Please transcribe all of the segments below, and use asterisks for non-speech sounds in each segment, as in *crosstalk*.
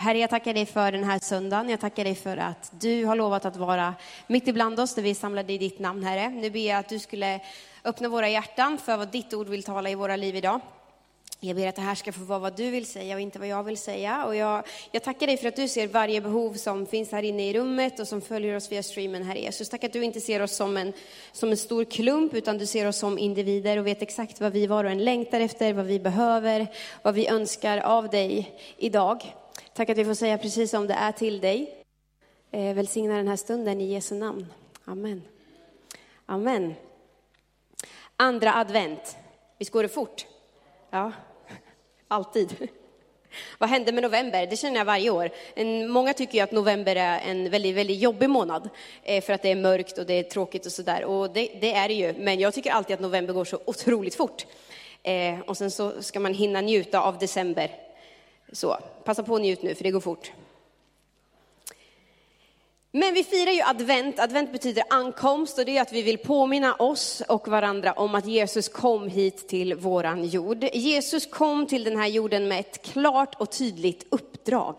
Herre, jag tackar dig för den här söndagen. Jag tackar dig för att du har lovat att vara mitt ibland oss när vi är samlade i ditt namn, Herre. Nu ber jag att du skulle öppna våra hjärtan för vad ditt ord vill tala i våra liv idag. Jag ber att det här ska få vara vad du vill säga och inte vad jag vill säga. Och jag, jag tackar dig för att du ser varje behov som finns här inne i rummet och som följer oss via streamen, Herre Jesus. Tack att du inte ser oss som en, som en stor klump, utan du ser oss som individer och vet exakt vad vi var och en längtar efter, vad vi behöver, vad vi önskar av dig idag. Tack att vi får säga precis som det är till dig. Eh, välsigna den här stunden i Jesu namn. Amen. Amen. Andra advent. Visst går det fort? Ja, *laughs* alltid. Vad hände med november? Det känner jag varje år. Många tycker ju att november är en väldigt, väldigt jobbig månad eh, för att det är mörkt och det är tråkigt och sådär. Och det, det, är det ju, men jag tycker alltid att november går så otroligt fort. Eh, och sen så ska man hinna njuta av december så, passa på och njut nu, för det går fort. Men vi firar ju advent. Advent betyder ankomst och det är att vi vill påminna oss och varandra om att Jesus kom hit till våran jord. Jesus kom till den här jorden med ett klart och tydligt uppdrag.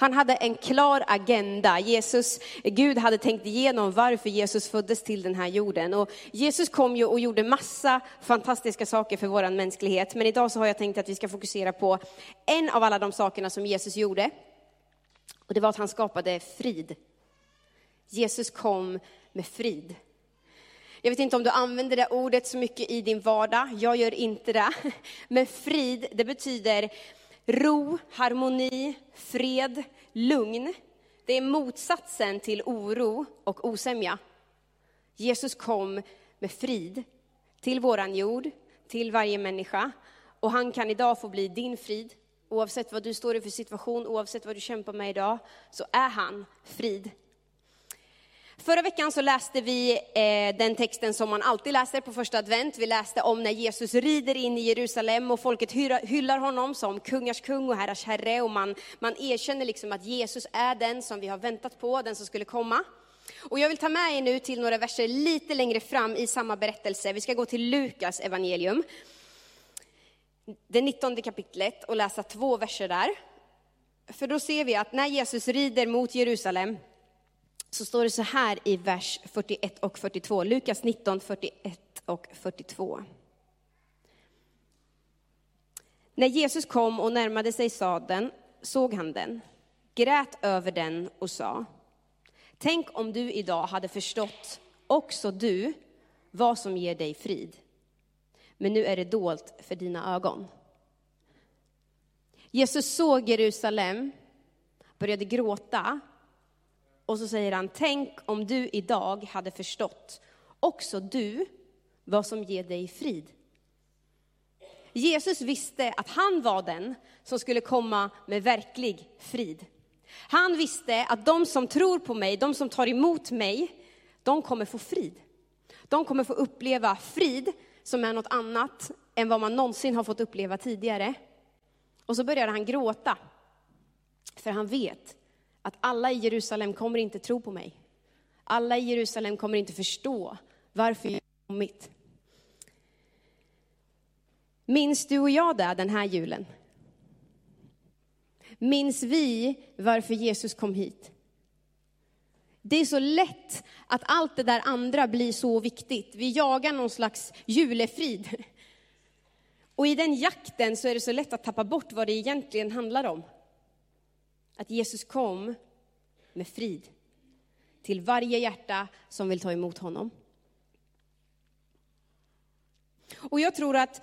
Han hade en klar agenda. Jesus, Gud hade tänkt igenom varför Jesus föddes till den här jorden. Och Jesus kom ju och gjorde massa fantastiska saker för vår mänsklighet. Men idag så har jag tänkt att vi ska fokusera på en av alla de sakerna som Jesus gjorde. Och det var att han skapade frid. Jesus kom med frid. Jag vet inte om du använder det ordet så mycket i din vardag, jag gör inte det. *laughs* Men frid, det betyder ro, harmoni, fred, lugn. Det är motsatsen till oro och osämja. Jesus kom med frid till våran jord, till varje människa. Och han kan idag få bli din frid. Oavsett vad du står i för situation, oavsett vad du kämpar med idag, så är han frid. Förra veckan så läste vi eh, den texten som man alltid läser på första advent. Vi läste om när Jesus rider in i Jerusalem och folket hyllar honom som kungars kung och herrars herre. Och man, man erkänner liksom att Jesus är den som vi har väntat på, den som skulle komma. Och jag vill ta med er nu till några verser lite längre fram i samma berättelse. Vi ska gå till Lukas evangelium, det 19 kapitlet och läsa två verser där. För då ser vi att när Jesus rider mot Jerusalem så står det så här i vers 41 och 42. Lukas 19, 41 och 42. När Jesus kom och närmade sig sadeln såg han den, grät över den och sa, tänk om du idag hade förstått, också du, vad som ger dig frid. Men nu är det dolt för dina ögon. Jesus såg Jerusalem, började gråta och så säger han, tänk om du idag hade förstått, också du, vad som ger dig frid. Jesus visste att han var den som skulle komma med verklig frid. Han visste att de som tror på mig, de som tar emot mig, de kommer få frid. De kommer få uppleva frid som är något annat än vad man någonsin har fått uppleva tidigare. Och så börjar han gråta, för han vet att alla i Jerusalem kommer inte tro på mig. Alla i Jerusalem kommer inte förstå varför jag har kommit. Minns du och jag det den här julen? Minns vi varför Jesus kom hit? Det är så lätt att allt det där andra blir så viktigt. Vi jagar någon slags julefrid. Och i den jakten så är det så lätt att tappa bort vad det egentligen handlar om att Jesus kom med frid till varje hjärta som vill ta emot honom. Och jag tror att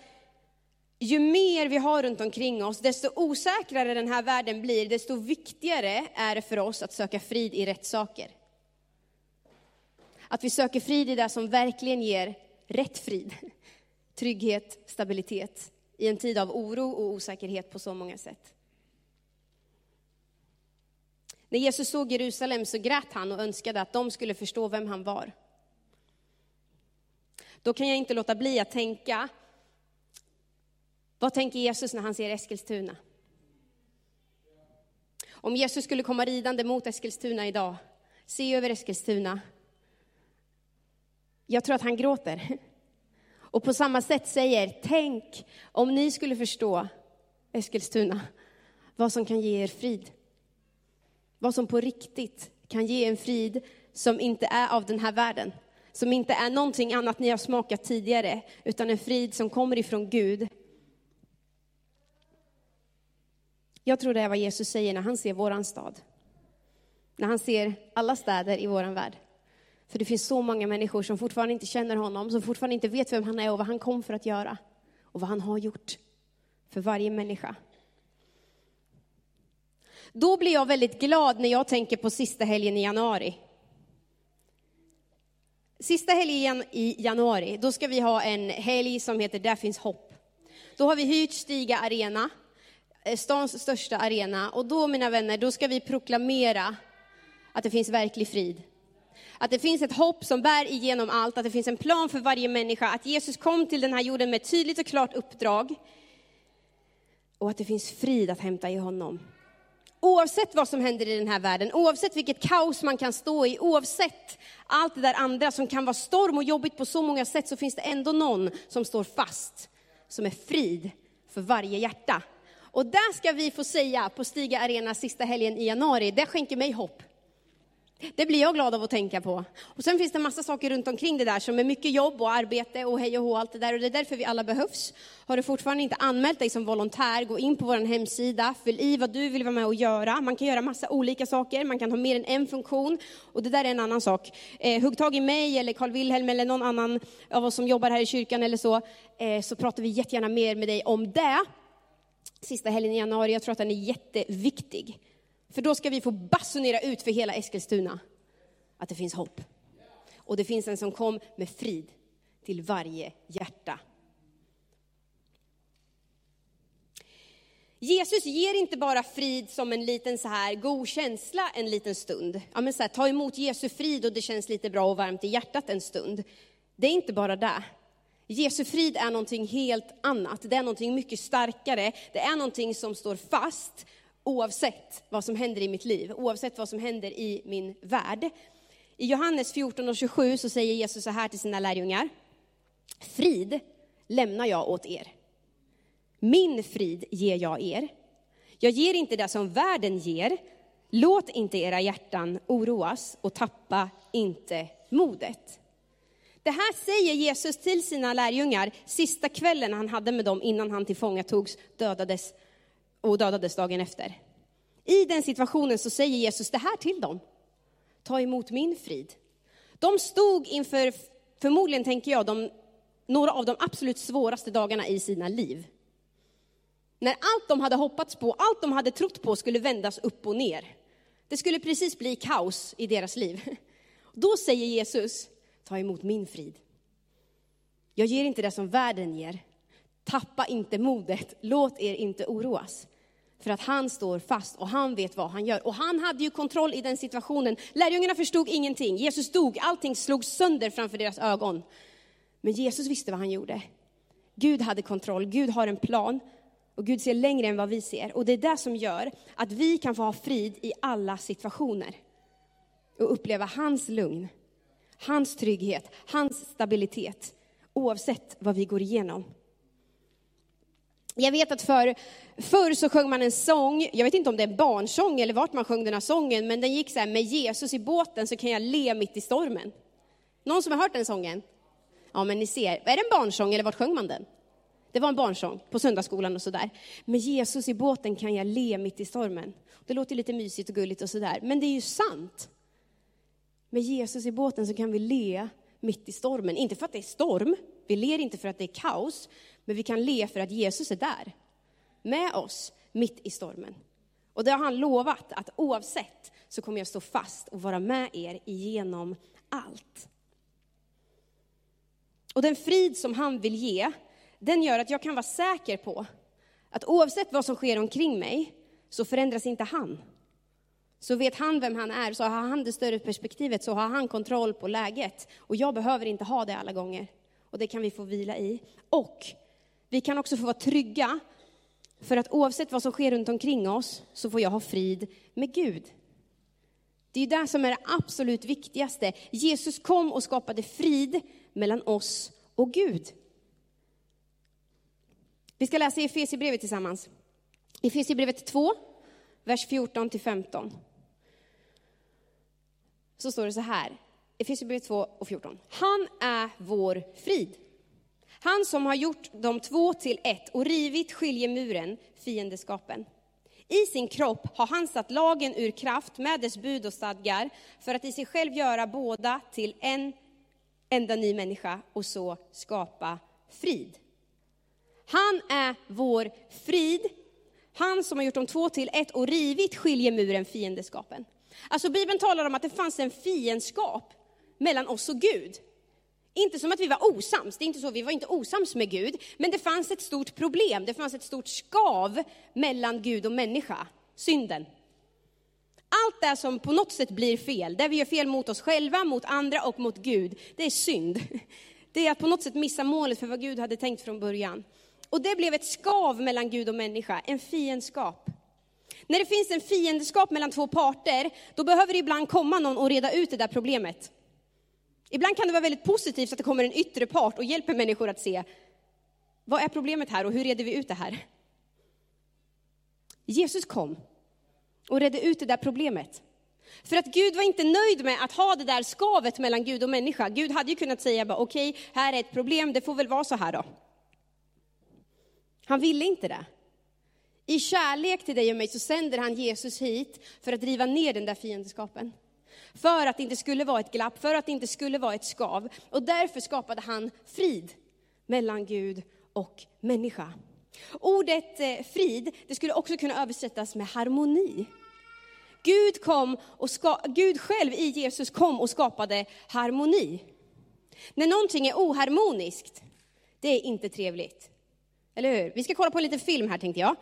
ju mer vi har runt omkring oss, desto osäkrare den här världen blir, desto viktigare är det för oss att söka frid i rätt saker. Att vi söker frid i det som verkligen ger rätt frid. Trygghet, stabilitet i en tid av oro och osäkerhet på så många sätt. När Jesus såg Jerusalem så grät han och önskade att de skulle förstå vem han var. Då kan jag inte låta bli att tänka, vad tänker Jesus när han ser Eskilstuna? Om Jesus skulle komma ridande mot Eskilstuna idag, se över Eskilstuna. Jag tror att han gråter. Och på samma sätt säger, tänk om ni skulle förstå Eskilstuna, vad som kan ge er frid. Vad som på riktigt kan ge en frid som inte är av den här världen. Som inte är någonting annat ni har smakat tidigare, utan en frid som kommer ifrån Gud. Jag tror det är vad Jesus säger när han ser våran stad. När han ser alla städer i våran värld. För det finns så många människor som fortfarande inte känner honom, som fortfarande inte vet vem han är och vad han kom för att göra. Och vad han har gjort för varje människa. Då blir jag väldigt glad när jag tänker på sista helgen i januari. Sista helgen i januari, då ska vi ha en helg som heter Där finns hopp. Då har vi hyrt Stiga Arena, eh, stans största arena. Och då, mina vänner, då ska vi proklamera att det finns verklig frid. Att det finns ett hopp som bär igenom allt, att det finns en plan för varje människa, att Jesus kom till den här jorden med ett tydligt och klart uppdrag. Och att det finns frid att hämta i honom. Oavsett vad som händer i den här världen, oavsett vilket kaos man kan stå i, oavsett allt det där andra som kan vara storm och jobbigt på så många sätt, så finns det ändå någon som står fast, som är frid för varje hjärta. Och där ska vi få säga på Stiga Arena sista helgen i januari, det skänker mig hopp. Det blir jag glad av att tänka på. Och sen finns det en massa saker runt omkring det där som är mycket jobb och arbete och hej och hå allt det där och det är därför vi alla behövs. Har du fortfarande inte anmält dig som volontär, gå in på vår hemsida, fyll i vad du vill vara med och göra. Man kan göra massa olika saker, man kan ha mer än en funktion och det där är en annan sak. Eh, hugg tag i mig eller Carl Wilhelm eller någon annan av oss som jobbar här i kyrkan eller så, eh, så pratar vi jättegärna mer med dig om det. Sista helgen i januari, jag tror att den är jätteviktig. För då ska vi få basunera ut för hela Eskilstuna att det finns hopp. Och det finns en som kom med frid till varje hjärta. Jesus ger inte bara frid som en liten så här god känsla en liten stund. Ja, men så här, ta emot Jesu frid och det känns lite bra och varmt i hjärtat en stund. Det är inte bara det. Jesu frid är någonting helt annat. Det är någonting mycket starkare. Det är någonting som står fast oavsett vad som händer i mitt liv, oavsett vad som händer i min värld. I Johannes 14 och 27 så säger Jesus så här till sina lärjungar. Frid lämnar jag åt er. Min frid ger jag er. Jag ger inte det som världen ger. Låt inte era hjärtan oroas och tappa inte modet. Det här säger Jesus till sina lärjungar sista kvällen han hade med dem innan han tillfångatogs, dödades och dödades dagen efter. I den situationen så säger Jesus det här till dem. Ta emot min frid. De stod inför, förmodligen tänker jag, de, några av de absolut svåraste dagarna i sina liv. När allt de hade hoppats på, allt de hade trott på skulle vändas upp och ner. Det skulle precis bli kaos i deras liv. *laughs* Då säger Jesus, ta emot min frid. Jag ger inte det som världen ger. Tappa inte modet, låt er inte oroas. För att han står fast och han vet vad han gör. Och han hade ju kontroll i den situationen. Lärjungarna förstod ingenting. Jesus dog, allting slogs sönder framför deras ögon. Men Jesus visste vad han gjorde. Gud hade kontroll, Gud har en plan. Och Gud ser längre än vad vi ser. Och det är det som gör att vi kan få ha frid i alla situationer. Och uppleva hans lugn, hans trygghet, hans stabilitet. Oavsett vad vi går igenom. Jag vet att för, förr så sjöng man en sång, jag vet inte om det är en barnsång eller vart man sjöng den här sången, men den gick så här, med Jesus i båten så kan jag le mitt i stormen. Någon som har hört den sången? Ja, men ni ser, är det en barnsång eller vart sjöng man den? Det var en barnsång på söndagsskolan och sådär. Med Jesus i båten kan jag le mitt i stormen. Det låter lite mysigt och gulligt och sådär, men det är ju sant. Med Jesus i båten så kan vi le mitt i stormen. Inte för att det är storm, vi ler inte för att det är kaos, men vi kan le för att Jesus är där, med oss, mitt i stormen. Och det har han lovat, att oavsett så kommer jag stå fast och vara med er igenom allt. Och den frid som han vill ge, den gör att jag kan vara säker på att oavsett vad som sker omkring mig, så förändras inte han. Så vet han vem han är, så har han det större perspektivet, så har han kontroll på läget. Och jag behöver inte ha det alla gånger. Och det kan vi få vila i. Och vi kan också få vara trygga, för att oavsett vad som sker runt omkring oss, så får jag ha frid med Gud. Det är det som är det absolut viktigaste. Jesus kom och skapade frid mellan oss och Gud. Vi ska läsa Efesierbrevet tillsammans. Efesierbrevet 2, vers 14 till 15. så står det så här, Efesierbrevet 2 och 14. Han är vår frid. Han som har gjort de två till ett och rivit skiljemuren, fiendeskapen. I sin kropp har han satt lagen ur kraft med dess bud och stadgar för att i sig själv göra båda till en enda ny människa och så skapa frid. Han är vår frid, han som har gjort de två till ett och rivit skiljemuren, fiendeskapen. Alltså Bibeln talar om att det fanns en fiendskap mellan oss och Gud. Inte som att vi var osams, det är inte så, vi var inte osams med Gud, men det fanns ett stort problem, det fanns ett stort skav mellan Gud och människa, synden. Allt det som på något sätt blir fel, där vi gör fel mot oss själva, mot andra och mot Gud, det är synd. *laughs* Det är att på något sätt missa målet för vad Gud hade tänkt från början. Och det blev ett skav mellan Gud och människa, en fiendskap. När det finns en fiendskap mellan två parter, då behöver det ibland komma någon och reda ut det där problemet. Ibland kan det vara väldigt positivt att det kommer en yttre part och hjälper människor att se, vad är problemet här och hur reder vi ut det här? Jesus kom och redde ut det där problemet. För att Gud var inte nöjd med att ha det där skavet mellan Gud och människa. Gud hade ju kunnat säga okej, okay, här är ett problem, det får väl vara så här då. Han ville inte det. I kärlek till dig och mig så sänder han Jesus hit för att driva ner den där fiendskapen. För att det inte skulle vara ett glapp, för att det inte skulle vara ett skav. Och därför skapade han frid mellan Gud och människa. Ordet eh, frid, det skulle också kunna översättas med harmoni. Gud, kom och ska, Gud själv i Jesus kom och skapade harmoni. När någonting är oharmoniskt, det är inte trevligt. Eller hur? Vi ska kolla på en liten film här tänkte jag.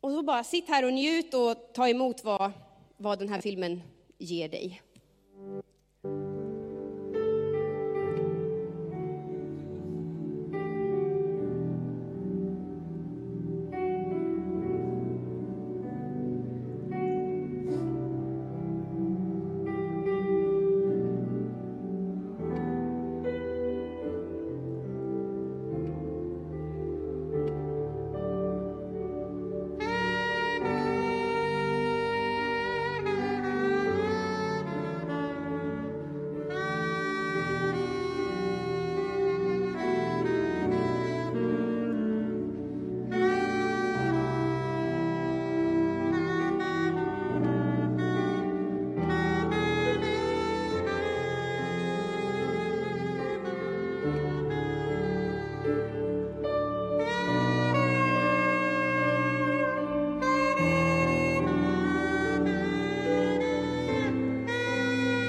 Och så bara sitt här och njut och ta emot vad, vad den här filmen ger dig.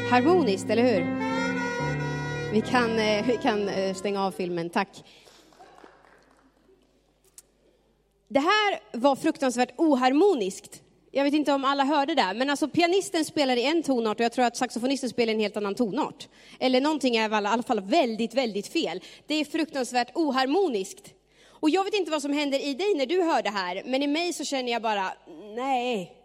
Harmoniskt, eller hur? Vi kan, eh, vi kan eh, stänga av filmen, tack. Det här var fruktansvärt oharmoniskt. Jag vet inte om alla hörde det, men alltså pianisten spelar i en tonart och jag tror att saxofonisten spelar i en helt annan tonart. Eller någonting är i alla fall väldigt, väldigt fel. Det är fruktansvärt oharmoniskt. Och jag vet inte vad som händer i dig när du hör det här, men i mig så känner jag bara, nej,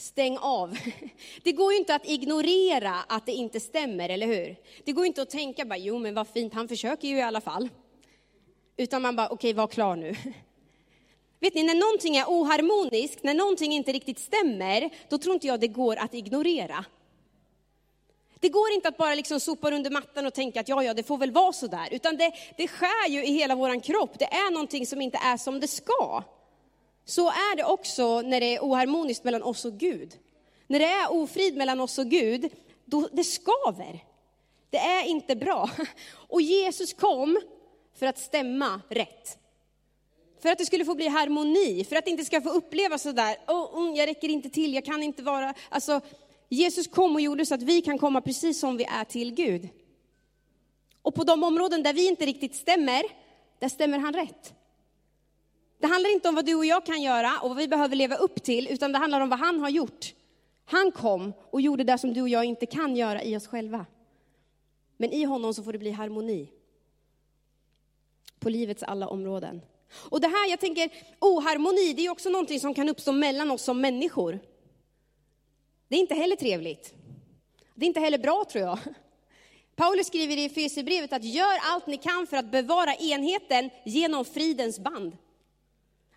stäng av. *laughs* Det går ju inte att ignorera att det inte stämmer, eller hur? Det går inte att tänka bara, jo men vad fint, han försöker ju i alla fall. Utan man bara, okej, okay, var klar nu. *laughs* Vet ni, när någonting är oharmoniskt, när någonting inte riktigt stämmer, då tror inte jag det går att ignorera. Det går inte att bara liksom sopa under mattan och tänka att ja, ja, det får väl vara så där. Utan det, det skär ju i hela vår kropp. Det är någonting som inte är som det ska. Så är det också när det är oharmoniskt mellan oss och Gud. När det är ofrid mellan oss och Gud, då det skaver. Det är inte bra. *laughs* Och Jesus kom för att stämma rätt. För att det skulle få bli harmoni, för att det inte ska få upplevas sådär, oh, oh, jag räcker inte till, jag kan inte vara... Alltså, Jesus kom och gjorde så att vi kan komma precis som vi är till Gud. Och på de områden där vi inte riktigt stämmer, där stämmer han rätt. Det handlar inte om vad du och jag kan göra och vad vi behöver leva upp till, utan det handlar om vad han har gjort. Han kom och gjorde det som du och jag inte kan göra i oss själva. Men i honom så får det bli harmoni. På livets alla områden. Och det här, jag tänker, oharmoni, det är också någonting som kan uppstå mellan oss som människor. Det är inte heller trevligt. Det är inte heller bra tror jag. Paulus skriver i Efesierbrevet att gör allt ni kan för att bevara enheten genom fridens band.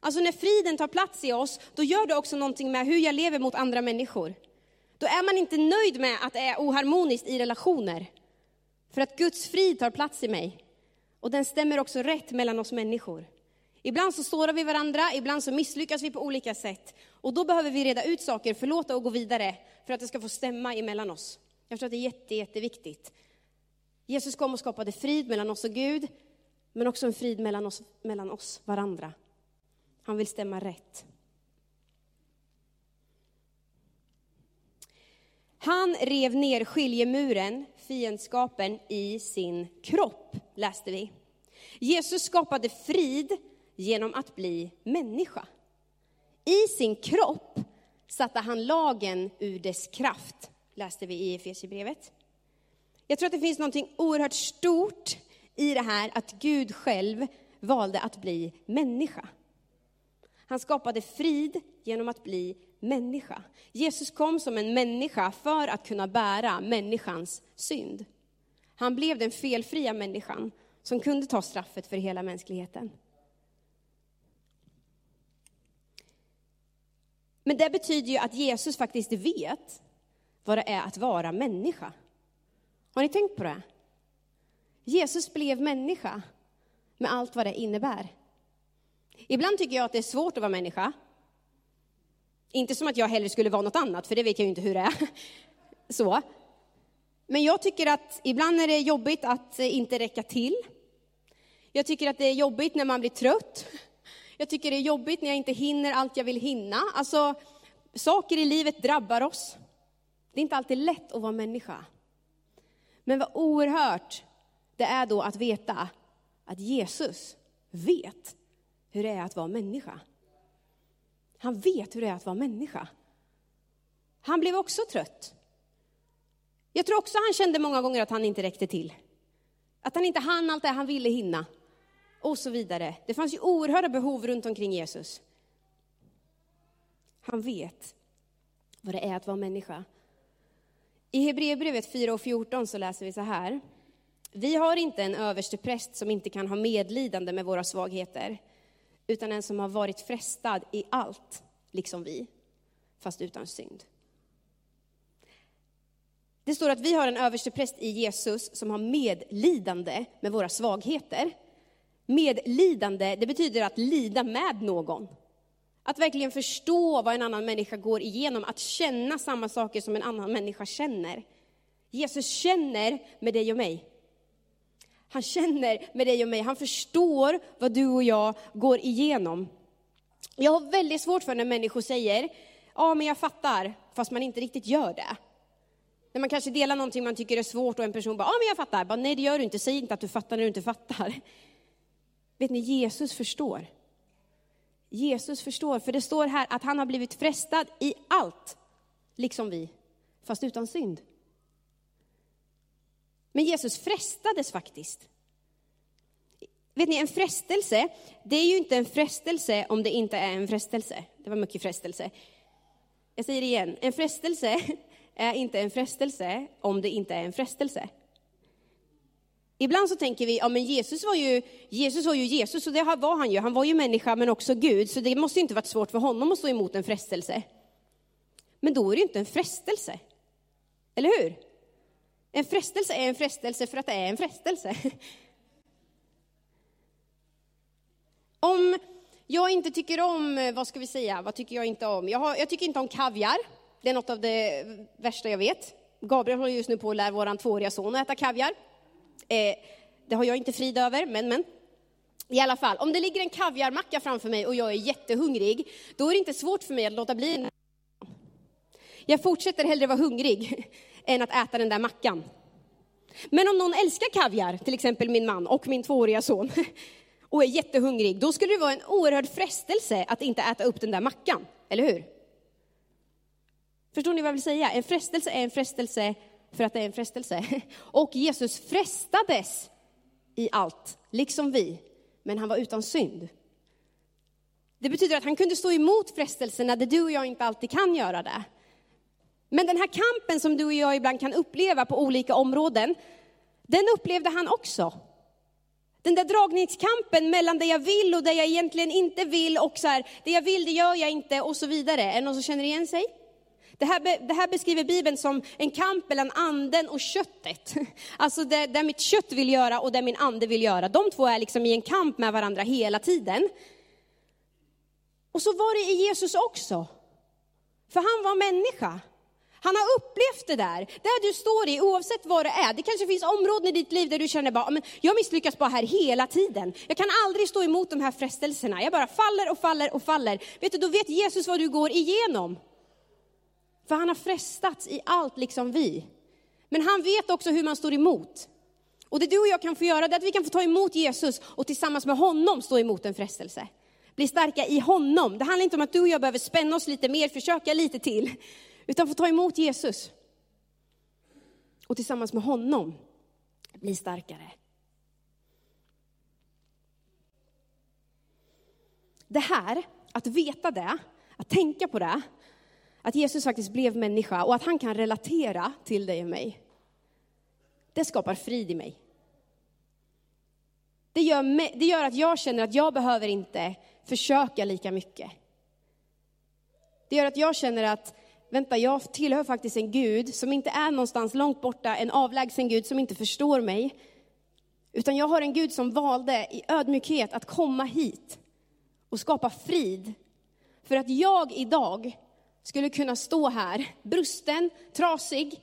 Alltså när friden tar plats i oss, då gör det också någonting med hur jag lever mot andra människor. då är man inte nöjd med att det är oharmoniskt i relationer. För att Guds frid tar plats i mig. Och den stämmer också rätt mellan oss människor. Ibland så sårar vi varandra, ibland så misslyckas vi på olika sätt. Och då behöver vi reda ut saker, förlåta och gå vidare för att det ska få stämma emellan oss. Jag tror att det är jätte, jätteviktigt. Jesus kom och skapade frid mellan oss och Gud, men också en frid mellan oss, mellan oss varandra. Han vill stämma rätt. Han rev ner skiljemuren, fiendskapen, i sin kropp, läste vi. Jesus skapade frid genom att bli människa. I sin kropp satte han lagen ur dess kraft, läste vi i Efesierbrevet. Jag tror att det finns något oerhört stort i det här att Gud själv valde att bli människa. Han skapade frid genom att bli människa. Jesus kom som en människa för att kunna bära människans synd. Han blev den felfria människan som kunde ta straffet för hela mänskligheten. Men det betyder ju att Jesus faktiskt vet vad det är att vara människa. Har ni tänkt på det? Jesus blev människa med allt vad det innebär. Ibland tycker jag att det är svårt att vara människa. Inte som att jag hellre skulle vara något annat, för det vet jag ju inte hur det är. *laughs* Så. Men jag tycker att ibland är det jobbigt att inte räcka till. Jag tycker att det är jobbigt när man blir trött. *laughs* Jag tycker det är jobbigt när jag inte hinner allt jag vill hinna. Alltså, saker i livet drabbar oss. Det är inte alltid lätt att vara människa. Men vad oerhört det är då att veta att Jesus vet hur det är att vara människa. Han vet hur det är att vara människa. Han blev också trött. Jag tror också han kände många gånger att han inte räckte till. Att han inte hann allt det han ville hinna. Och så vidare. Det fanns ju oerhörda behov runt omkring Jesus. Han vet vad det är att vara människa. I Hebreerbrevet 4 och 14 så läser vi så här. Vi har inte en överste präst som inte kan ha medlidande med våra svagheter, utan en som har varit frestad i allt, liksom vi, fast utan synd. Det står att vi har en överstepräst i Jesus som har medlidande med våra svagheter. Medlidande, det betyder att lida med någon. Att verkligen förstå vad en annan människa går igenom, att känna samma saker som en annan människa känner. Jesus känner med dig och mig. Han känner med dig och mig, han förstår vad du och jag går igenom. Jag har väldigt svårt för när människor säger, ja men jag fattar, fast man inte riktigt gör det. När man kanske delar någonting man tycker är svårt och en person bara, ja men jag fattar. Bara, Nej det gör du inte, säg inte att du fattar när du inte fattar. *laughs* Vet ni, Jesus förstår. Jesus förstår, för det står här att han har blivit frestad i allt, liksom vi, fast utan synd. Men Jesus frestades faktiskt. Vet ni, en frestelse, det är ju inte en frestelse om det inte är en frestelse. Det var mycket frestelse. Jag säger det igen, en frestelse *laughs* är inte en frestelse om det inte är en frestelse. Ibland så tänker vi, ja men Jesus var ju Jesus, var ju Jesus och det var han ju. Han var ju människa men också Gud, så det måste inte varit svårt för honom att stå emot en frestelse. Men då är det inte en frestelse. Eller hur? En frestelse är en frestelse för att det är en frestelse. *laughs* Om jag inte tycker om, eh, vad ska vi säga, vad tycker jag inte om? Jag, har, jag tycker inte om kaviar. Det är något av det värsta jag vet. Gabriel håller just nu på att lära vår tvååriga son att äta kaviar. Eh, det har jag inte frid över, men men. I alla fall, om det ligger en kaviarmacka framför mig och jag är jättehungrig, då är det inte svårt för mig att låta bli. Jag fortsätter hellre vara hungrig *laughs* än att äta den där mackan. Men om någon älskar kaviar, till exempel min man och min tvååriga son, *laughs* och är jättehungrig, då skulle det vara en oerhörd frestelse att inte äta upp den där mackan, eller hur? Förstår ni vad jag vill säga? En frestelse är en frestelse för att det är en frestelse. *laughs* Och Jesus frestades i allt, liksom vi, men han var utan synd. Det betyder att han kunde stå emot frestelserna där du och jag inte alltid kan göra det. Men den här kampen som du och jag ibland kan uppleva på olika områden, den upplevde han också. Den där dragningskampen mellan det jag vill och det jag egentligen inte vill och så här, det jag vill det gör jag inte och så vidare. Är det någon som känner igen sig? Det här, det här beskriver Bibeln som en kamp mellan anden och köttet. *laughs* Alltså det, det mitt kött vill göra och det min ande vill göra. De två är liksom i en kamp med varandra hela tiden. Och så var det i Jesus också. För han var människa. Han har upplevt det där. Där du står i, oavsett vad det är. Det kanske finns områden i ditt liv där du känner bara, men jag misslyckas bara här hela tiden. Jag kan aldrig stå emot de här frestelserna. Jag bara faller och faller och faller. Vet du, då vet Jesus vad du går igenom. För han har frestats i allt liksom vi. Men han vet också hur man står emot. Och det du och jag kan få göra, det är att vi kan få ta emot Jesus och tillsammans med honom stå emot en frestelse. Bli starka i honom. Det handlar inte om att du och jag behöver spänna oss lite mer, försöka lite till. Utan få ta emot Jesus. Och tillsammans med honom bli starkare. Det här, att veta det, att tänka på det, att Jesus faktiskt blev människa och att han kan relatera till dig och mig. Det skapar frid i mig. Det gör, det gör att jag känner att jag behöver inte försöka lika mycket. Det gör att jag känner att, vänta, jag tillhör faktiskt en Gud som inte är någonstans långt borta, en avlägsen Gud som inte förstår mig. Utan jag har en Gud som valde i ödmjukhet att komma hit och skapa frid. För att jag idag skulle kunna stå här, brusten, trasig,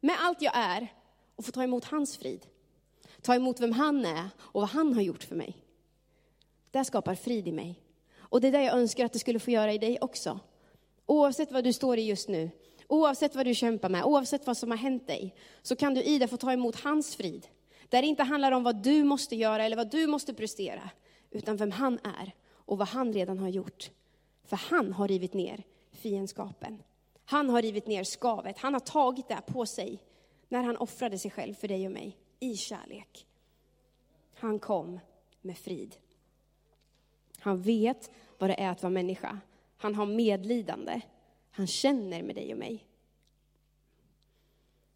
med allt jag är och få ta emot hans frid. Ta emot vem han är och vad han har gjort för mig. Det skapar frid i mig. Och det är det jag önskar att det skulle få göra i dig också. Oavsett vad du står i just nu, oavsett vad du kämpar med, oavsett vad som har hänt dig, så kan du i det få ta emot hans frid. Där det inte handlar om vad du måste göra eller vad du måste prestera, utan vem han är och vad han redan har gjort. För han har rivit ner fiendskapen. Han har rivit ner skavet, han har tagit det på sig när han offrade sig själv för dig och mig i kärlek. Han kom med frid. Han vet vad det är att vara människa. Han har medlidande. Han känner med dig och mig.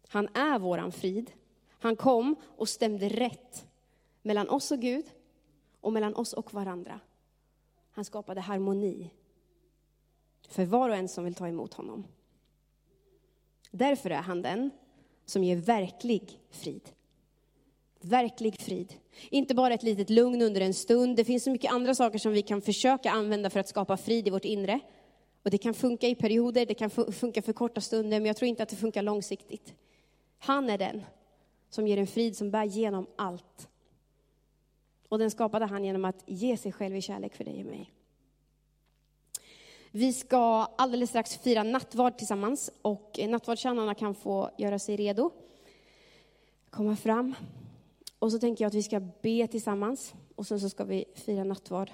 Han är våran frid. Han kom och stämde rätt mellan oss och Gud och mellan oss och varandra. Han skapade harmoni för var och en som vill ta emot honom. Därför är han den som ger verklig frid. Verklig frid. Inte bara ett litet lugn under en stund. Det finns så mycket andra saker som vi kan försöka använda för att skapa frid i vårt inre. Och det kan funka i perioder, det kan funka för korta stunder, men jag tror inte att det funkar långsiktigt. Han är den som ger en frid som bär genom allt. Och den skapade han genom att ge sig själv i kärlek för dig och mig. Vi ska alldeles strax fira nattvard tillsammans och eh, nattvardstjänarna kan få göra sig redo. Komma fram. Och så tänker jag att vi ska be tillsammans och sen så ska vi fira nattvard.